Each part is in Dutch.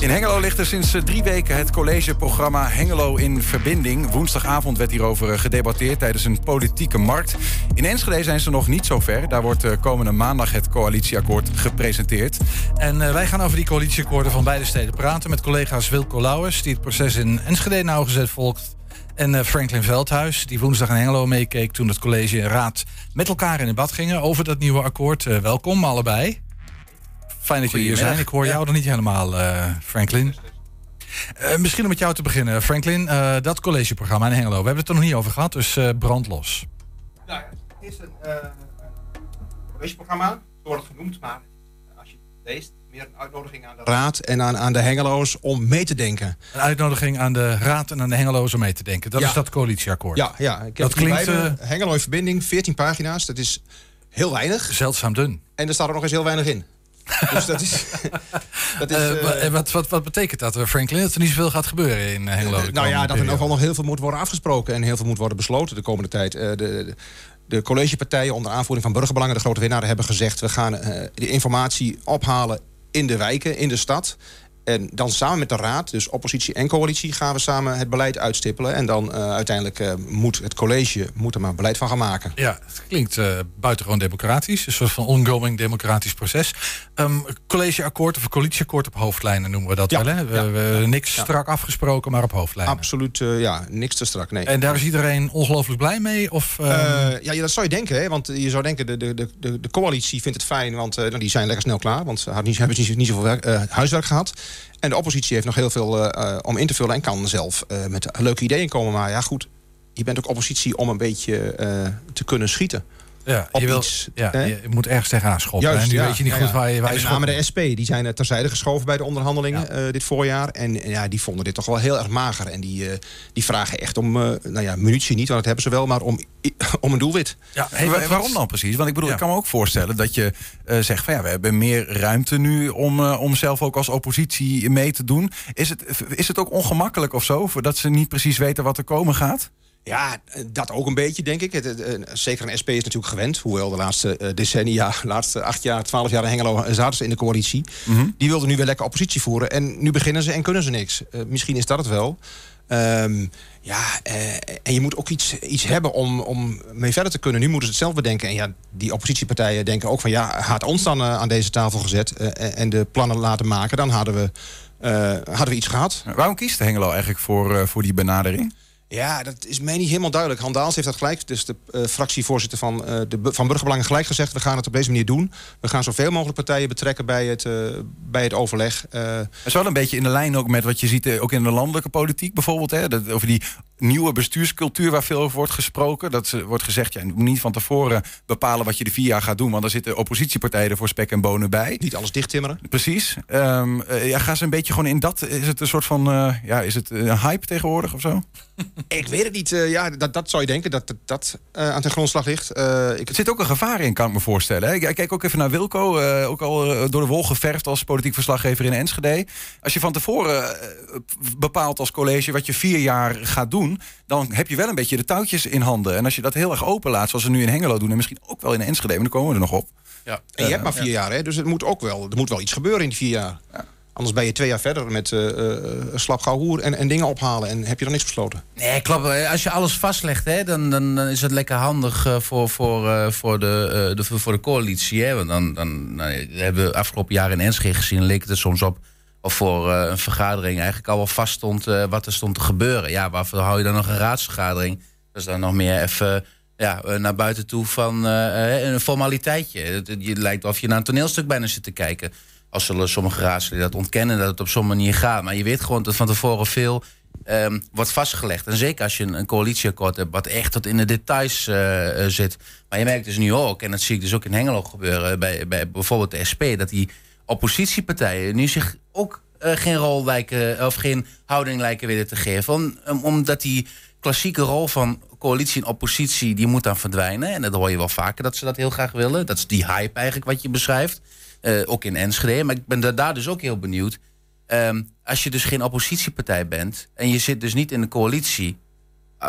In Hengelo ligt er sinds eh, drie weken het collegeprogramma Hengelo in Verbinding. Woensdagavond werd hierover eh, gedebatteerd tijdens een politieke markt. In Enschede zijn ze nog niet zo ver. Daar wordt eh, komende maandag het coalitieakkoord gepresenteerd. En wij gaan over die coalitieakkoorden van beide steden praten met collega's Wilco Lauwers, die het proces in Enschede nauwgezet volgt. En Franklin Veldhuis, die woensdag in Hengelo meekeek toen het college en raad met elkaar in debat gingen over dat nieuwe akkoord. welkom allebei. Fijn dat jullie hier zijn. Ik hoor jou nog niet helemaal, uh, Franklin. Uh, misschien om met jou te beginnen, Franklin. Uh, dat collegeprogramma in Hengelo. We hebben het er nog niet over gehad, dus brand los. Nou, het is een collegeprogramma. Het wordt genoemd, maar als je het leest, meer een uitnodiging aan de raad en aan, aan de Hengeloos om mee te denken. Een uitnodiging aan de raad en aan de Hengeloos om mee te denken. Dat is dat coalitieakkoord. Ja, ja. Ik dat klinkt. Hengelo in verbinding, 14 pagina's. Dat is heel weinig. Zeldzaam dun. En er staat er nog eens heel weinig in. Dus dat is. dat is uh, wat, wat, wat betekent dat, Franklin? Dat er niet zoveel gaat gebeuren in Hengelo? nou ja, dat er nog wel nog heel veel moet worden afgesproken en heel veel moet worden besloten de komende tijd. de, de, de collegepartijen onder aanvoering van burgerbelangen, de grote winnaar, hebben gezegd: we gaan de informatie ophalen in de wijken, in de stad. En dan samen met de Raad, dus oppositie en coalitie... gaan we samen het beleid uitstippelen. En dan uh, uiteindelijk uh, moet het college moet er maar beleid van gaan maken. Ja, het klinkt uh, buitengewoon democratisch. Een soort van ongoing democratisch proces. Um, collegeakkoord of coalitieakkoord op hoofdlijnen noemen we dat wel. Hè? We, ja, we niks strak afgesproken, maar op hoofdlijnen. Absoluut, ja, niks te strak, nee. En daar is iedereen ongelooflijk blij mee? Of, ja, ja, dat zou je denken. Hè? Want je zou denken, de, de, de, de coalitie vindt het fijn... want nou, die zijn lekker snel klaar. Want ze hebben niet, niet zoveel werk, huiswerk gehad. En de oppositie heeft nog heel veel uh, om in te vullen en kan zelf uh, met leuke ideeën komen. Maar ja, goed, je bent ook oppositie om een beetje te kunnen schieten. Ja, je, wil, ja, je moet ergens tegenaan schoppen. Juist, en nu ja, weet je niet goed waar je, waar je name de SP, die zijn eh, terzijde geschoven bij de onderhandelingen uh, dit voorjaar. En ja, die vonden dit toch wel heel erg mager. En die, uh, die vragen echt om, uh, nou ja, munitie niet, want dat hebben ze wel, maar om, om een doelwit. Ja, hey, waarom dan precies? Want ik bedoel, ik kan me ook voorstellen dat je zegt van ja, we hebben meer ruimte nu om, om zelf ook als oppositie mee te doen. Is het, is het ook ongemakkelijk of zo, dat ze niet precies weten wat er komen gaat? Ja, dat ook een beetje, denk ik. zeker een SP is natuurlijk gewend. Hoewel de laatste uh, decennia, de laatste acht jaar, twaalf jaar in Hengelo zaten ze in de coalitie. Mhm. Die wilden nu weer lekker oppositie voeren. En nu beginnen ze en kunnen ze niks. Uh, misschien is dat het wel. Um, ja, uh, en je moet ook iets, iets hebben om, om mee verder te kunnen. Nu moeten ze het zelf bedenken. En ja, die oppositiepartijen denken ook van... ja, had ons dan aan deze tafel gezet en de plannen laten maken... dan hadden we, hadden we iets gehad. Waarom kiest Hengelo eigenlijk voor, voor die benadering? Ja, dat is mij niet helemaal duidelijk. Han Daals heeft dat gelijk, dus de uh, fractievoorzitter van, uh, de, van Burgerbelangen gelijk gezegd... we gaan het op deze manier doen. We gaan zoveel mogelijk partijen betrekken bij het, uh, bij het overleg. Het is wel een beetje in de lijn ook met wat je ziet ook in de landelijke politiek bijvoorbeeld. Hè? Dat, over die nieuwe bestuurscultuur waar veel over wordt gesproken. Dat wordt gezegd, ja, je moet niet van tevoren bepalen wat je de vier jaar gaat doen... want dan zitten oppositiepartijen er voor spek en bonen bij. Niet alles dichttimmeren. Precies. Um, ja, gaan ze een beetje gewoon in dat... Is het een soort van, ja, is het een hype tegenwoordig of zo? Ik weet het niet. Uh, ja, dat, dat zou je denken dat dat uh, aan de grondslag ligt. Uh, ik... Er zit ook een gevaar in, kan ik me voorstellen. Hè? Ik kijk ook even naar Wilco. ook al door de wol geverfd als politiek verslaggever in Enschede. Als je van tevoren bepaalt als college wat je vier jaar gaat doen... dan heb je wel een beetje de touwtjes in handen. En als je dat heel erg open laat, zoals ze nu in Hengelo doen... en misschien ook wel in Enschede, maar dan komen we er nog op. Ja. En je hebt maar vier jaar, hè? dus het moet ook wel, er moet wel iets gebeuren in die vier jaar. Ja. Anders ben je twee jaar verder met uh, slap hoer en, en dingen ophalen. En heb je dan niks besloten. Nee, klopt. Als je alles vastlegt, hè, dan, dan, dan is het lekker handig uh, voor, voor, voor, de, de, voor de coalitie. Hè. Want dan, dan nou, hebben we afgelopen jaar in Enschede gezien... leek het er soms op of voor een vergadering eigenlijk al wel vast stond... wat er stond te gebeuren. Ja, waarvoor hou je dan nog een raadsvergadering? Dat is dan nog meer even ja, naar buiten toe van een formaliteitje. Je lijkt of je naar een toneelstuk bijna zit te kijken als zullen sommige raadsleden dat ontkennen dat het op zo'n manier gaat. Maar je weet gewoon dat van tevoren veel um, wordt vastgelegd. En zeker als je een, een, coalitieakkoord hebt wat echt tot in de details zit. Maar je merkt dus nu ook, en dat zie ik dus ook in Hengelo gebeuren, bij, bij bijvoorbeeld de SP, dat die oppositiepartijen nu zich ook uh, geen rol lijken, of geen houding lijken willen te geven. Om, omdat die klassieke rol van coalitie en oppositie, die moet dan verdwijnen. En dat hoor je wel vaker dat ze dat heel graag willen. Dat is die hype eigenlijk wat je beschrijft. Uh, ook in Enschede. Maar ik ben daar dus ook heel benieuwd. Um, als je dus geen oppositiepartij bent en je zit dus niet in de coalitie,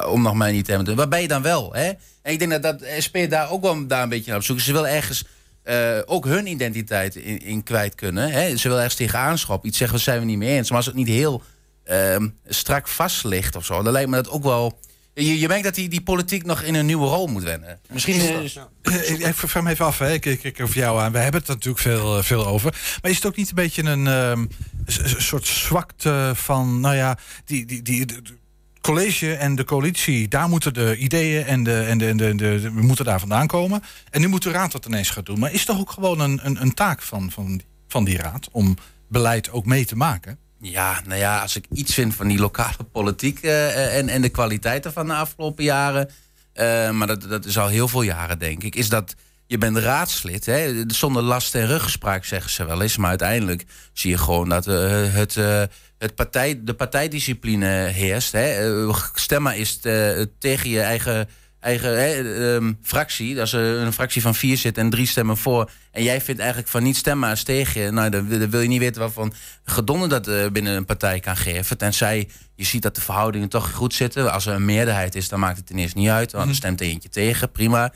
om nog maar niet te hebben, waar ben je dan wel? Hè? En ik denk dat, dat SP daar ook wel daar een beetje naar op zoek Ze wil ergens eh, ook hun identiteit in, in kwijt kunnen. Hè? Ze willen ergens tegen aanschop. Iets zeggen, we zijn we niet mee eens. Maar als het niet heel ehm, strak vast ligt of zo, dan lijkt me dat ook wel. Je, je merkt dat die, die politiek nog in een nieuwe rol moet wennen. Misschien is, Eh, Ik, ik vraag me even af, hè. Ik, ik over jou aan. We hebben het er natuurlijk veel, eh, veel over. Maar is het ook niet een beetje een ehm, soort zwakte van, nou ja, die, die, die, college en de coalitie, daar moeten de ideeën en, de, en, de, en de, we moeten daar vandaan komen. En nu moet de raad dat ineens gaan doen. Maar is toch ook gewoon een, een, een taak van, van, van die raad om beleid ook mee te maken? Ja, nou ja, als ik iets vind van die lokale politiek eh, en, en de kwaliteiten van de afgelopen jaren, eh, maar dat, dat is al heel veel jaren denk ik, is dat je bent raadslid, hè, zonder last en ruggespraak zeggen ze wel eens, maar uiteindelijk zie je gewoon dat eh, het, eh, het partij, de partijdiscipline heerst. Hè. Eh, stemmen is tegen je eigen, eigen hè, ehm, fractie, als er een fractie van vier zit en drie stemmen voor, en jij vindt eigenlijk van niet stemmen als tegen je, nou, dan, wil- dan wil je niet weten waarvan gedonder dat binnen een partij kan geven. Tenzij je ziet dat de verhoudingen toch goed zitten. Als er een meerderheid is, dan maakt het ineens niet uit. Want er stemt er eentje tegen, prima.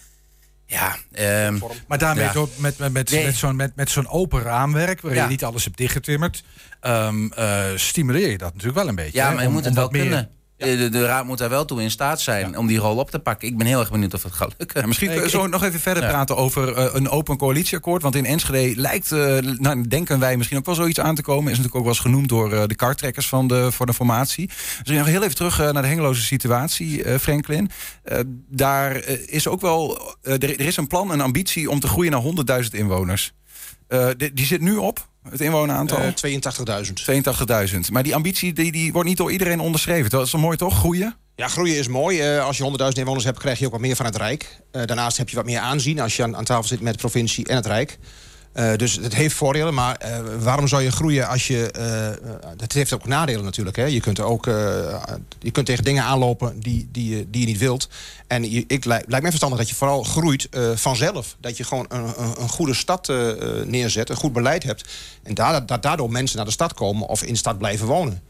Ja, ehm, Maar daarmee Ja. door- met, met, met, Nee. met zo'n met, met zo'n open raamwerk, waarin Ja. je niet alles hebt dichtgetimmerd, ehm, eh, stimuleer je dat natuurlijk wel een beetje. ja, hè, maar je om- moet het wel meer- kunnen. Eh, De, de raad moet daar wel toe in staat zijn om die rol op te pakken. Ik ben heel erg benieuwd of het gaat lukken. Ja, misschien Ik- zo nog even verder Ja. praten over eh, een open coalitieakkoord. Want in Enschede lijkt, eh, nou, denken wij misschien ook wel zoiets aan te komen. Is natuurlijk ook wel eens genoemd door de kartrekkers van de, voor de formatie. Dus nog heel even terug naar de hengeloze situatie, Franklin. Eh, daar is ook wel, er, er is een plan, een ambitie om te groeien naar 100.000 inwoners. Eh, die, die zit nu op, het inwoneraantal. Eh, 82.000. 82.000. Maar die ambitie die, die wordt niet door iedereen onderschreven. Dat is wel mooi toch? Groeien? Ja, groeien is mooi. Eh, als je 100.000 inwoners hebt, krijg je ook wat meer van het Rijk. Eh, daarnaast heb je wat meer aanzien als je aan, aan tafel zit met de provincie en het Rijk. Eh, dus het heeft voordelen, maar eh, waarom zou je groeien als je... eh, eh, het heeft ook nadelen natuurlijk. Hè? Je, kunt er ook, je kunt tegen dingen aanlopen die, die, je- die je niet wilt. En je, ik, lijkt mij verstandig dat je vooral groeit vanzelf. Dat je gewoon een, een, een goede stad neerzet, een goed beleid hebt. En dat daardoor mensen naar de stad komen of in de stad blijven wonen.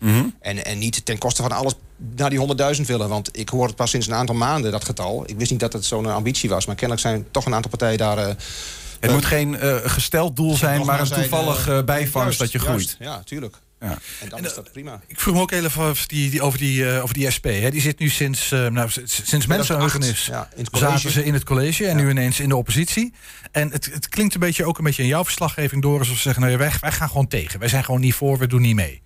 En, en niet ten koste van alles naar die 100.000 willen. Want ik hoor het pas sinds een aantal maanden, dat getal. Ik wist niet dat het zo'n ambitie was. Maar kennelijk zijn toch een aantal partijen daar... Het moet geen eh, gesteld doel zijn, maar een toevallig eh, bijvangst juist, dat je juist. groeit. Ja, tuurlijk. Ja. En dan is dat prima. Ik vroeg me ook heel even over die, die, over die, eh, over die SP. Hè. Die zit nu sinds, eh, nou, sinds mensenheugenis. Ja, in het college. Zaten ze in het college en nu ineens in de oppositie. En het, het klinkt een beetje ook een beetje in jouw verslaggeving door. Alsof ze zeggen, nou ja, wij, wij gaan gewoon tegen. Wij zijn gewoon niet voor, we doen niet mee.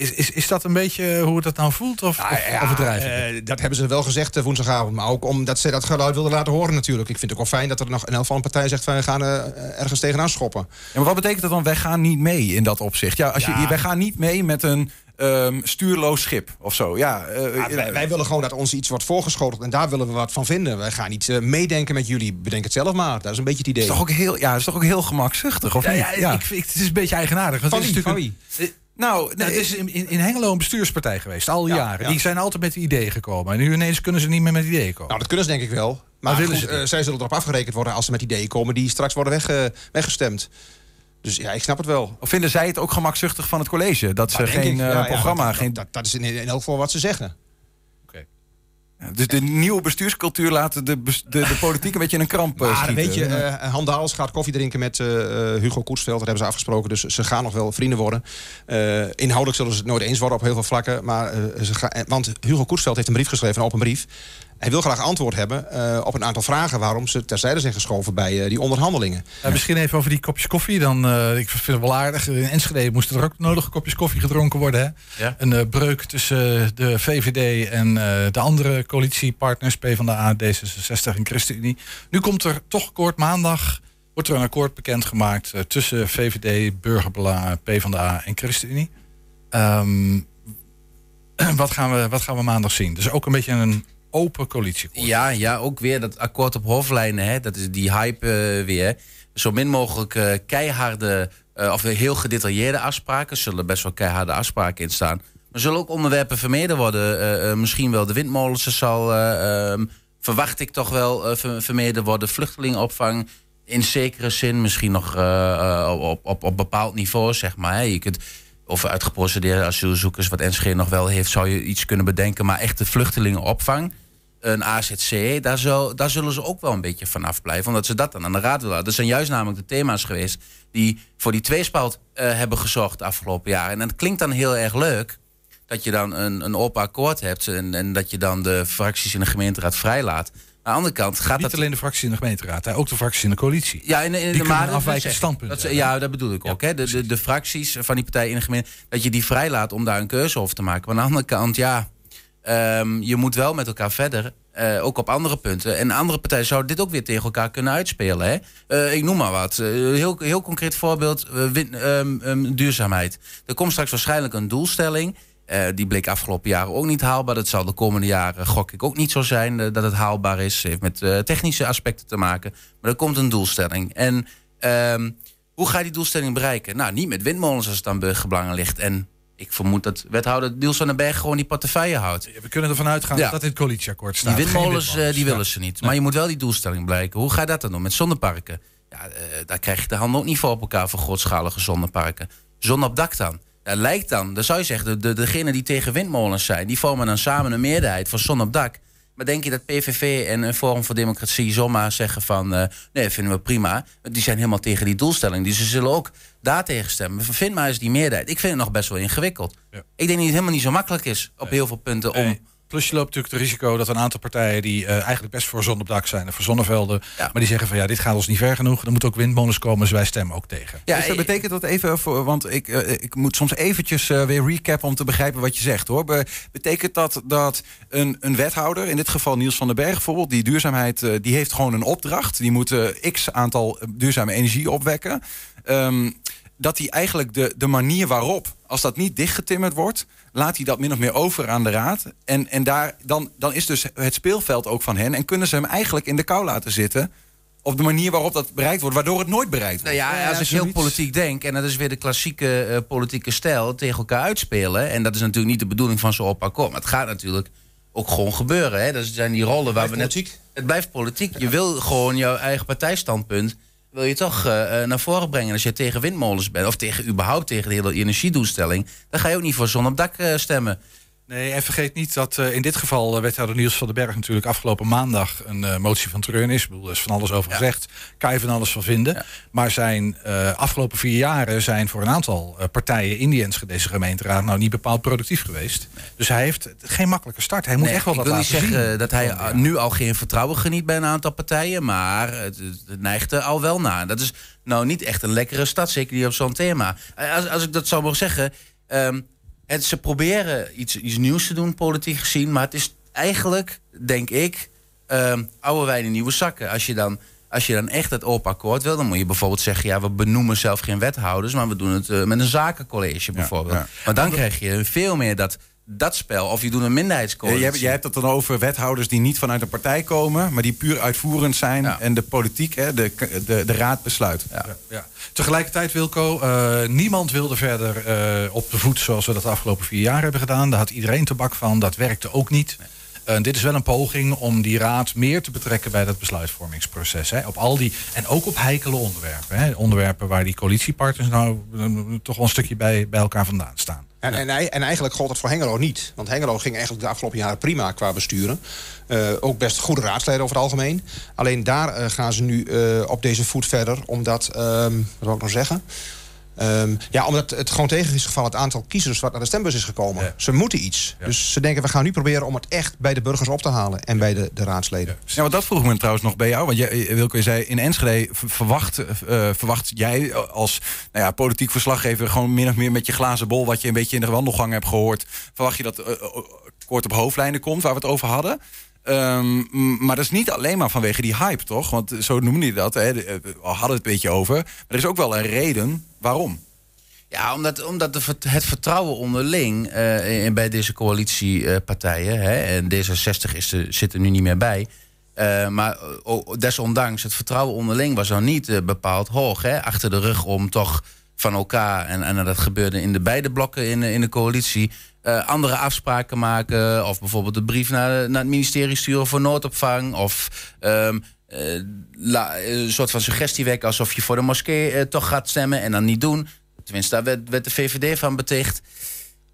Is, is, is dat een beetje hoe het dat nou voelt? Of, of Ja, overdrijf ik het? eh, dat hebben ze wel gezegd eh, woensdagavond. Maar ook omdat ze dat geluid wilden laten horen natuurlijk. Ik vind het ook wel fijn dat er nog een elk van een partij zegt... van we gaan eh, ergens tegenaan schoppen. Ja, maar wat betekent dat dan? Wij gaan niet mee in dat opzicht. Ja, als je, wij gaan niet mee met een ehm, stuurloos schip of zo. Ja, eh, Ja, wij, wij willen gewoon dat ons iets wordt voorgeschoteld. En daar willen we wat van vinden. Wij gaan niet meedenken met jullie. Bedenk het zelf maar. Dat is een beetje het idee. is toch ook heel, ja, is toch ook heel gemakzuchtig, of Ja, niet? ja, Ik, ik, het is een beetje eigenaardig. Want Van het is wie? Van natuurlijk wie? een- Nou, Nou, het is in, in, in Hengelo een bestuurspartij geweest, al die Ja, jaren. ja. Die zijn altijd met ideeën gekomen. En nu ineens kunnen ze niet meer met ideeën komen. Nou, dat kunnen ze denk ik wel. Maar willen goed, ze eh, zij zullen erop afgerekend worden als ze met ideeën komen... die straks worden weg, weggestemd. Dus ja, ik snap het wel. Of vinden zij het ook gemakzuchtig van het college? Dat ze geen ik. eh, Ja, ja, programma, dat, geen... dat, dat is in, in elk geval wat ze zeggen. Dus de nieuwe bestuurscultuur laat de, bes- de, de politiek een beetje in een kramp eh, Maar schieten. weet je, eh Han Daals gaat koffie drinken met eh, eh, Hugo Koetsveld. Dat hebben ze afgesproken, dus ze gaan nog wel vrienden worden. Eh, inhoudelijk zullen ze het nooit eens worden op heel veel vlakken. Maar, eh, ze gaan, eh, want Hugo Koetsveld heeft een brief geschreven, een open brief. Hij wil graag antwoord hebben eh, op een aantal vragen... waarom ze terzijde zijn geschoven bij eh, die onderhandelingen. Eh, misschien even over die kopjes koffie. Dan, eh, ik vind het wel aardig. In Enschede moesten er ook nodige kopjes koffie gedronken worden. Hè? Ja. Een eh, breuk tussen de VVD en eh, de andere coalitiepartners... PvdA, D66 en ChristenUnie. Nu komt er toch kort maandag... wordt er een akkoord bekendgemaakt uh, tussen VVD, Burgerbelangen, PvdA en ChristenUnie. Ehm, wat, gaan we, wat gaan we maandag zien? Dus ook een beetje een open coalitieakkoord. Ja, ja, ook weer dat akkoord op hoofdlijnen. Hè, dat is die hype eh, weer. Zo min mogelijk eh, keiharde eh, of heel gedetailleerde afspraken. Zullen best wel keiharde afspraken in staan. Maar zullen ook onderwerpen vermeden worden. Misschien wel de windmolens zal, eh, ehm, verwacht ik toch wel, ver- vermeden worden. Vluchtelingenopvang in zekere zin. Misschien nog op, op, op bepaald niveau, zeg maar. Je kunt of uitgeprocedeerde asielzoekers, wat NSG nog wel heeft, zou je iets kunnen bedenken. Maar echt de vluchtelingenopvang. een AZC, daar, zal, daar zullen ze ook wel een beetje vanaf blijven. Omdat ze dat dan aan de raad willen. Dat zijn juist namelijk de thema's geweest die voor die tweespalt uh, hebben gezorgd de afgelopen jaren. En dat klinkt dan heel erg leuk. Dat je dan een, een open akkoord hebt en, en dat je dan de fracties in de gemeenteraad vrijlaat. Aan de andere kant gaat Niet dat... alleen de fracties in de gemeenteraad, hè, ook de fracties in de coalitie. Ja, in, in die de kunnen maar, afwijkende standpunten. Dat, ja, dat bedoel ik ook. Hè. De, de, de fracties van die partijen in de gemeente, dat je die vrijlaat om daar een keuze over te maken. Maar aan de andere kant, ja, um, je moet wel met elkaar verder. Uh, ook op andere punten. En andere partijen zouden dit ook weer tegen elkaar kunnen uitspelen. Hè? Uh, ik noem maar wat. Uh, heel, heel concreet voorbeeld: win, um, um, duurzaamheid. Er komt straks waarschijnlijk een doelstelling. Uh, die bleek afgelopen jaren ook niet haalbaar. Dat zal de komende jaren, gok ik, ook niet zo zijn uh, dat het haalbaar is. heeft met uh, technische aspecten te maken. Maar er komt een doelstelling. En um, hoe ga je die doelstelling bereiken? Nou, niet met windmolens als het aan burgerbelangen ligt. En ik vermoed dat wethouder Niels van den Berg gewoon die portefeuille houdt. We kunnen ervan uitgaan ja. dat dat in het coalitieakkoord staat. Die windmolens, windmolens. die willen ze niet. Maar je moet wel die doelstelling bereiken. Hoe ga je dat dan doen? Met zonneparken? Ja, daar krijg je de handen ook niet voor op elkaar voor grootschalige zonneparken. Zon op dak dan? Ja, lijkt dan, dan zou je zeggen, de, de, degenen die tegen windmolens zijn, die vormen dan samen een meerderheid voor zon op dak. Maar denk je dat PVV en een Forum voor Democratie zomaar zeggen van... Uh, nee, vinden we prima. Die zijn helemaal tegen die doelstelling. Dus ze zullen ook daar tegen stemmen. Vind maar eens die meerderheid. Ik vind het nog best wel ingewikkeld. Ja. Ik denk dat het helemaal niet zo makkelijk is op heel veel punten om... Plus je loopt natuurlijk het risico dat een aantal partijen die uh, eigenlijk best voor zon op dak zijn en voor zonnevelden, ja. maar die zeggen van ja, dit gaat ons niet ver genoeg. Er moeten ook windmolens komen, dus wij stemmen ook tegen. Ja, dus dat betekent dat even voor, want ik, uh, ik moet soms eventjes uh, weer recappen om te begrijpen wat je zegt hoor. Be betekent dat dat een, een wethouder, in dit geval Niels van den Berg bijvoorbeeld, die duurzaamheid, die heeft gewoon een opdracht. Die moet x aantal duurzame energie opwekken. Um, dat hij eigenlijk de, de manier waarop, als dat niet dichtgetimmerd wordt, laat hij dat min of meer over aan de raad. En, en daar, dan, dan is dus het speelveld ook van hen. En kunnen ze hem eigenlijk in de kou laten zitten. Op de manier waarop dat bereikt wordt, waardoor het nooit bereikt wordt. Nou ja, als ik heel politiek denk, en dat is weer de klassieke uh, politieke stijl, tegen elkaar uitspelen. En dat is natuurlijk niet de bedoeling van zo'n op akkoord. Maar het gaat natuurlijk ook gewoon gebeuren. Hè? Dat zijn die rollen waar we net. Het blijft politiek. Je wil gewoon jouw eigen partijstandpunt wil je toch uh, naar voren brengen. Als je tegen windmolens bent, of tegen, überhaupt tegen de hele energiedoelstelling... dan ga je ook niet voor zon op dak uh, stemmen. Nee, en vergeet niet dat uh, in dit geval uh, wethouder Niels van den Berg natuurlijk afgelopen maandag een uh, motie van treurnis. is. Ik bedoel, er is van alles over ja. gezegd. Kan je van alles van vinden. Ja. Maar zijn afgelopen vier jaren zijn voor een aantal partijen in die Enschedeze gemeenteraad nou niet bepaald productief geweest. Dus hij heeft geen makkelijke start. Hij moet nee, echt wel wat laten zien. Ik wil niet zeggen dat hij nu al geen vertrouwen geniet bij een aantal partijen. Maar het, het neigt er al wel naar. Dat is nou niet echt een lekkere stad, zeker niet op zo'n thema. Als, als ik dat zou mogen zeggen... Um, het, ze proberen iets, iets nieuws te doen, politiek gezien. Maar het is eigenlijk, denk ik, um, oude wijn in nieuwe zakken. Als je dan, als je dan echt het open akkoord wil, dan moet je bijvoorbeeld zeggen: ja, we benoemen zelf geen wethouders, maar we doen het uh, met een zakencollege bijvoorbeeld. Ja, ja. Maar dan krijg je veel meer dat dat spel. Of je doet een minderheidscoalitie. Ja, jij, jij, hebt het dan over wethouders die niet vanuit een partij komen... maar die puur uitvoerend zijn ja. en de politiek, hè, de, de, de raad besluit. Ja. Ja. Tegelijkertijd, Wilco, uh, niemand wilde verder uh, op de voet... zoals we dat de afgelopen vier jaar hebben gedaan. Daar had iedereen tabak van, dat werkte ook niet. Nee. Uh, dit is wel een poging om die raad meer te betrekken bij dat besluitvormingsproces. Hè. Op al die, en ook op heikele onderwerpen. Hè. Onderwerpen waar die coalitiepartners nou toch wel een stukje bij, bij elkaar vandaan staan. En, en, en, eigenlijk gold het voor Hengelo niet. Want Hengelo ging eigenlijk de afgelopen jaren prima qua besturen. Uh, ook best goede raadsleden over het algemeen. Alleen daar uh, gaan ze nu uh, op deze voet verder. Omdat, um, wat wil ik nog zeggen... Um, ja, omdat het gewoon tegen is gevallen het aantal kiezers wat naar de stembus is gekomen. Ja. Ze moeten iets. Ja. Dus ze denken, we gaan nu proberen om het echt bij de burgers op te halen. En bij de, de raadsleden. Ja, ja want dat vroeg me trouwens nog bij jou. Want jij, Wilco, je zei in Enschede verwacht, uh, verwacht jij als nou ja, politiek verslaggever... gewoon min of meer met je glazen bol... wat je een beetje in de wandelgang hebt gehoord... verwacht je dat uh, kort op hoofdlijnen komt, waar we het over hadden... Um, maar dat is niet alleen maar vanwege die hype, toch? Want zo noemde je dat. Hè? We hadden het een beetje over. Maar er is ook wel een reden waarom. Ja, omdat, omdat het vertrouwen onderling uh, bij deze coalitiepartijen... Uh, en D66 is er, zit er nu niet meer bij... Uh, maar oh, desondanks, het vertrouwen onderling was nou niet bepaald hoog. Hè? Achter de rug om toch van elkaar, en, en dat gebeurde in de beide blokken in, in de coalitie... Uh, andere afspraken maken. Of bijvoorbeeld de brief naar, naar het ministerie sturen voor noodopvang. Of um, uh, la, een soort van suggestie wekken alsof je voor de moskee uh, toch gaat stemmen en dan niet doen. Tenminste, daar werd, werd de VVD van beticht.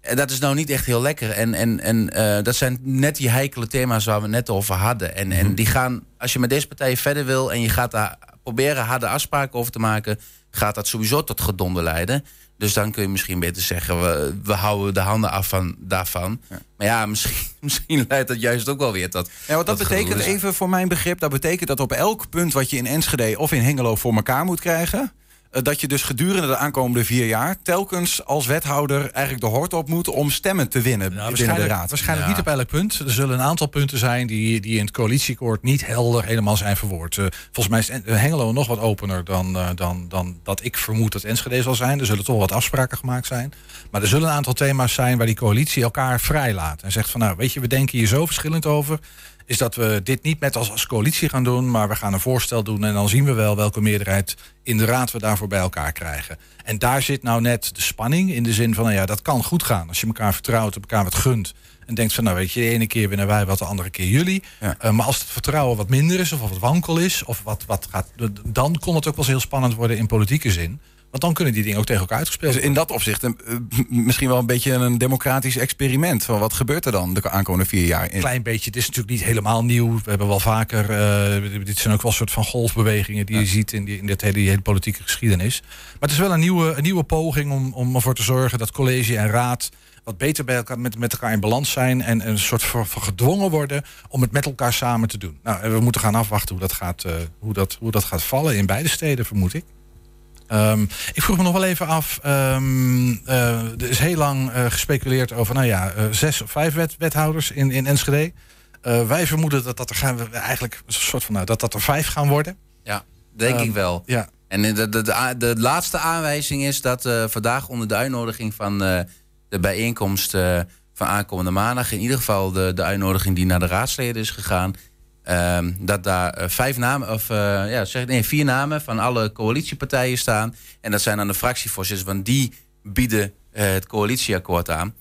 En dat is nou niet echt heel lekker. En, en, en eh, dat zijn net die heikele thema's waar we net over hadden. En, en die gaan, als je met deze partijen verder wil en je gaat daar proberen harde afspraken over te maken, gaat dat sowieso tot gedonde leiden. Dus dan kun je misschien beter zeggen, we, we houden de handen af van, daarvan. Maar ja, misschien, misschien leidt dat juist ook wel weer tot... Ja, want dat tot betekent even voor mijn begrip, dat betekent dat op elk punt wat je in Enschede of in Hengelo voor elkaar moet krijgen, dat je dus gedurende de aankomende vier jaar telkens als wethouder eigenlijk de hort op moet om stemmen te winnen Nou, binnen de raad. waarschijnlijk Ja. niet op elk punt. Er zullen een aantal punten zijn die, die in het coalitieakkoord niet helder helemaal zijn verwoord. Eh, volgens mij is En- Hengelo nog wat opener dan, eh, dan, dan dat ik vermoed dat Enschede zal zijn. Er zullen toch wat afspraken gemaakt zijn. Maar er zullen een aantal thema's zijn waar die coalitie elkaar vrijlaat. En zegt van nou weet je, we denken hier zo verschillend over. Is dat we dit niet met als, als coalitie gaan doen, maar we gaan een voorstel doen. En dan zien we wel welke meerderheid in de raad we daarvoor bij elkaar krijgen. En daar zit nou net de spanning in de zin van, nou ja, dat kan goed gaan. Als je elkaar vertrouwt, elkaar wat gunt. En denkt van, nou weet je, de ene keer winnen wij wat, de andere keer jullie. Ja. Eh, maar als het vertrouwen wat minder is, of wat wankel is, of wat, wat gaat, dan kon het ook wel eens heel spannend worden in politieke zin. Want dan kunnen die dingen ook tegen elkaar uitgespeeld Dus worden. in dat opzicht een, eh, misschien wel een beetje een democratisch experiment. Van wat gebeurt er dan de aankomende vier jaar? Een klein beetje. Het is natuurlijk niet helemaal nieuw. We hebben wel vaker. eh, dit zijn ook wel een soort van golfbewegingen die je ziet in, die, in dit hele, die hele politieke geschiedenis. Maar het is wel een nieuwe, een nieuwe poging om, om ervoor te zorgen dat college en raad wat beter bij elkaar, met, met elkaar in balans zijn. En een soort van, van gedwongen worden om het met elkaar samen te doen. Nou, we moeten gaan afwachten hoe dat gaat, eh, hoe dat, hoe dat gaat vallen in beide steden, vermoed ik. Ehm, ik vroeg me nog wel even af. ehm, eh, er is heel lang eh, gespeculeerd over, nou ja, eh, zes of vijf wet, wethouders in, in Enschede. Wij vermoeden dat dat er gaan we eigenlijk een soort van nou, dat dat er vijf gaan worden. Ja, denk Ehm, ik wel. Ja. En de, de, de, de laatste aanwijzing is dat vandaag onder de uitnodiging van de bijeenkomst van aankomende maandag, in ieder geval de, de uitnodiging die naar de raadsleden is gegaan, ehm, dat daar eh, vijf namen, of eh, ja, zeg, nee, vier namen van alle coalitiepartijen staan. En dat zijn dan de fractievoorzitters, want die bieden eh, het coalitieakkoord aan.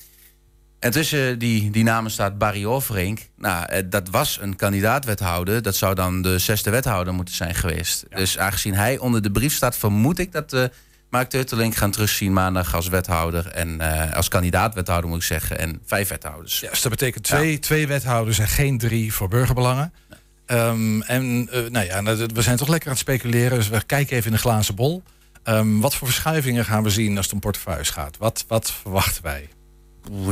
En tussen die, die namen staat Barry Overink. Nou, dat was een kandidaat-wethouder. Dat zou dan de zesde wethouder moeten zijn geweest. Dus aangezien hij onder de brief staat, vermoed ik dat Mark Teutelink gaan terugzien maandag als wethouder. En als kandidaat-wethouder moet ik zeggen. En vijf wethouders. Ja, dus dat betekent twee, twee wethouders en geen drie voor burgerbelangen. Ehm, en eh, nou ja, we zijn toch lekker aan het speculeren. Dus we kijken even in de glazen bol. Ehm, wat voor verschuivingen gaan we zien als het om portefeuilles gaat? Wat, wat verwachten wij?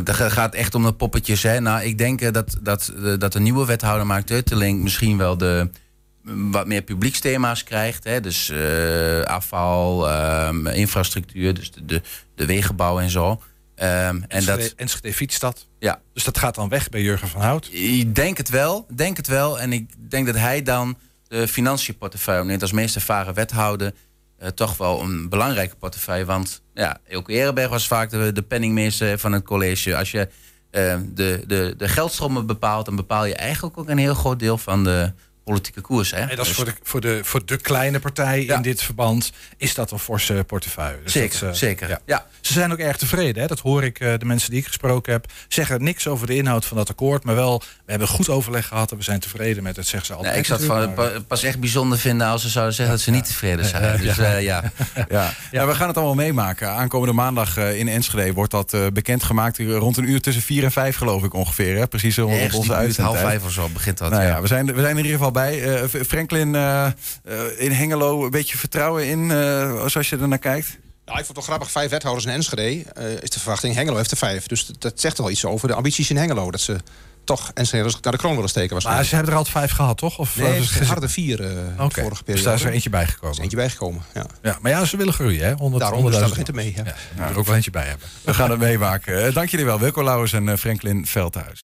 Dat gaat echt om de poppetjes. Hè? Nou, ik denk eh, dat, dat, eh, dat de nieuwe wethouder Mark Teutelink misschien wel de mm, wat meer publieksthema's krijgt. Hè? Dus afval, ehm, infrastructuur, dus de, de wegenbouw en zo. Ehm, en Enschede, dat, Enschede Fietsstad. ja, Dus dat gaat dan weg bij Jurgen van Hout. ik denk het wel, denk het wel. En ik denk dat hij dan de financiënportefeuille opneemt als meest ervaren wethouder. eh, toch wel een belangrijke portefeuille. Want ja, Elke Ehrenberg was vaak de, de penningmeester van het college. Als je eh, de, de, de geldstromen bepaalt, dan bepaal je eigenlijk ook een heel groot deel van de politieke koers. Hè? En dat is Dus- voor de, voor, de, voor de kleine partij Ja. in dit verband is dat een forse portefeuille. Dus Zeker, dat, eh, zeker. ja. Ja. Ze zijn ook erg tevreden. Hè? Dat hoor ik eh, de mensen die ik gesproken heb. Zeggen niks over de inhoud van dat akkoord. Maar wel, we hebben goed overleg gehad en we zijn tevreden met het. Zeggen ze altijd. Nee, ik zou het maar- pas echt bijzonder vinden als ze zouden zeggen dat ze niet tevreden zijn. Dus eh, ja. Ja. ja, we gaan het allemaal meemaken. Aankomende maandag in Enschede wordt dat bekendgemaakt. Rond een uur tussen vier en vijf geloof ik ongeveer. Hè? Precies rond onze buurt, half vijf of zo begint dat. Nou ja, we zijn, we zijn in ieder geval bij. Eh, Franklin, eh, eh, in Hengelo een beetje vertrouwen in, zoals je er naar kijkt? Nou, ik vond het toch grappig. Vijf wethouders in Enschede is de verwachting. Hengelo heeft er vijf. Dus dat, zegt wel iets over de ambities in Hengelo. Dat ze toch Enschede naar de kroon willen steken. Maar ze hebben er altijd vijf gehad, toch? Of, nee, of- ze hadden er vier de Oké, vorige Dus periode. daar is er eentje bijgekomen. is eentje bijgekomen. Ja. Ja, maar ja, ze willen groeien, hè? 100, Daarom, dus 100.000 dat begint er mee. Ja. Ja, er ook wel eentje bij hebben. We gaan het meemaken. Dank jullie wel, Wilco Lauwers en Franklin Veldhuis.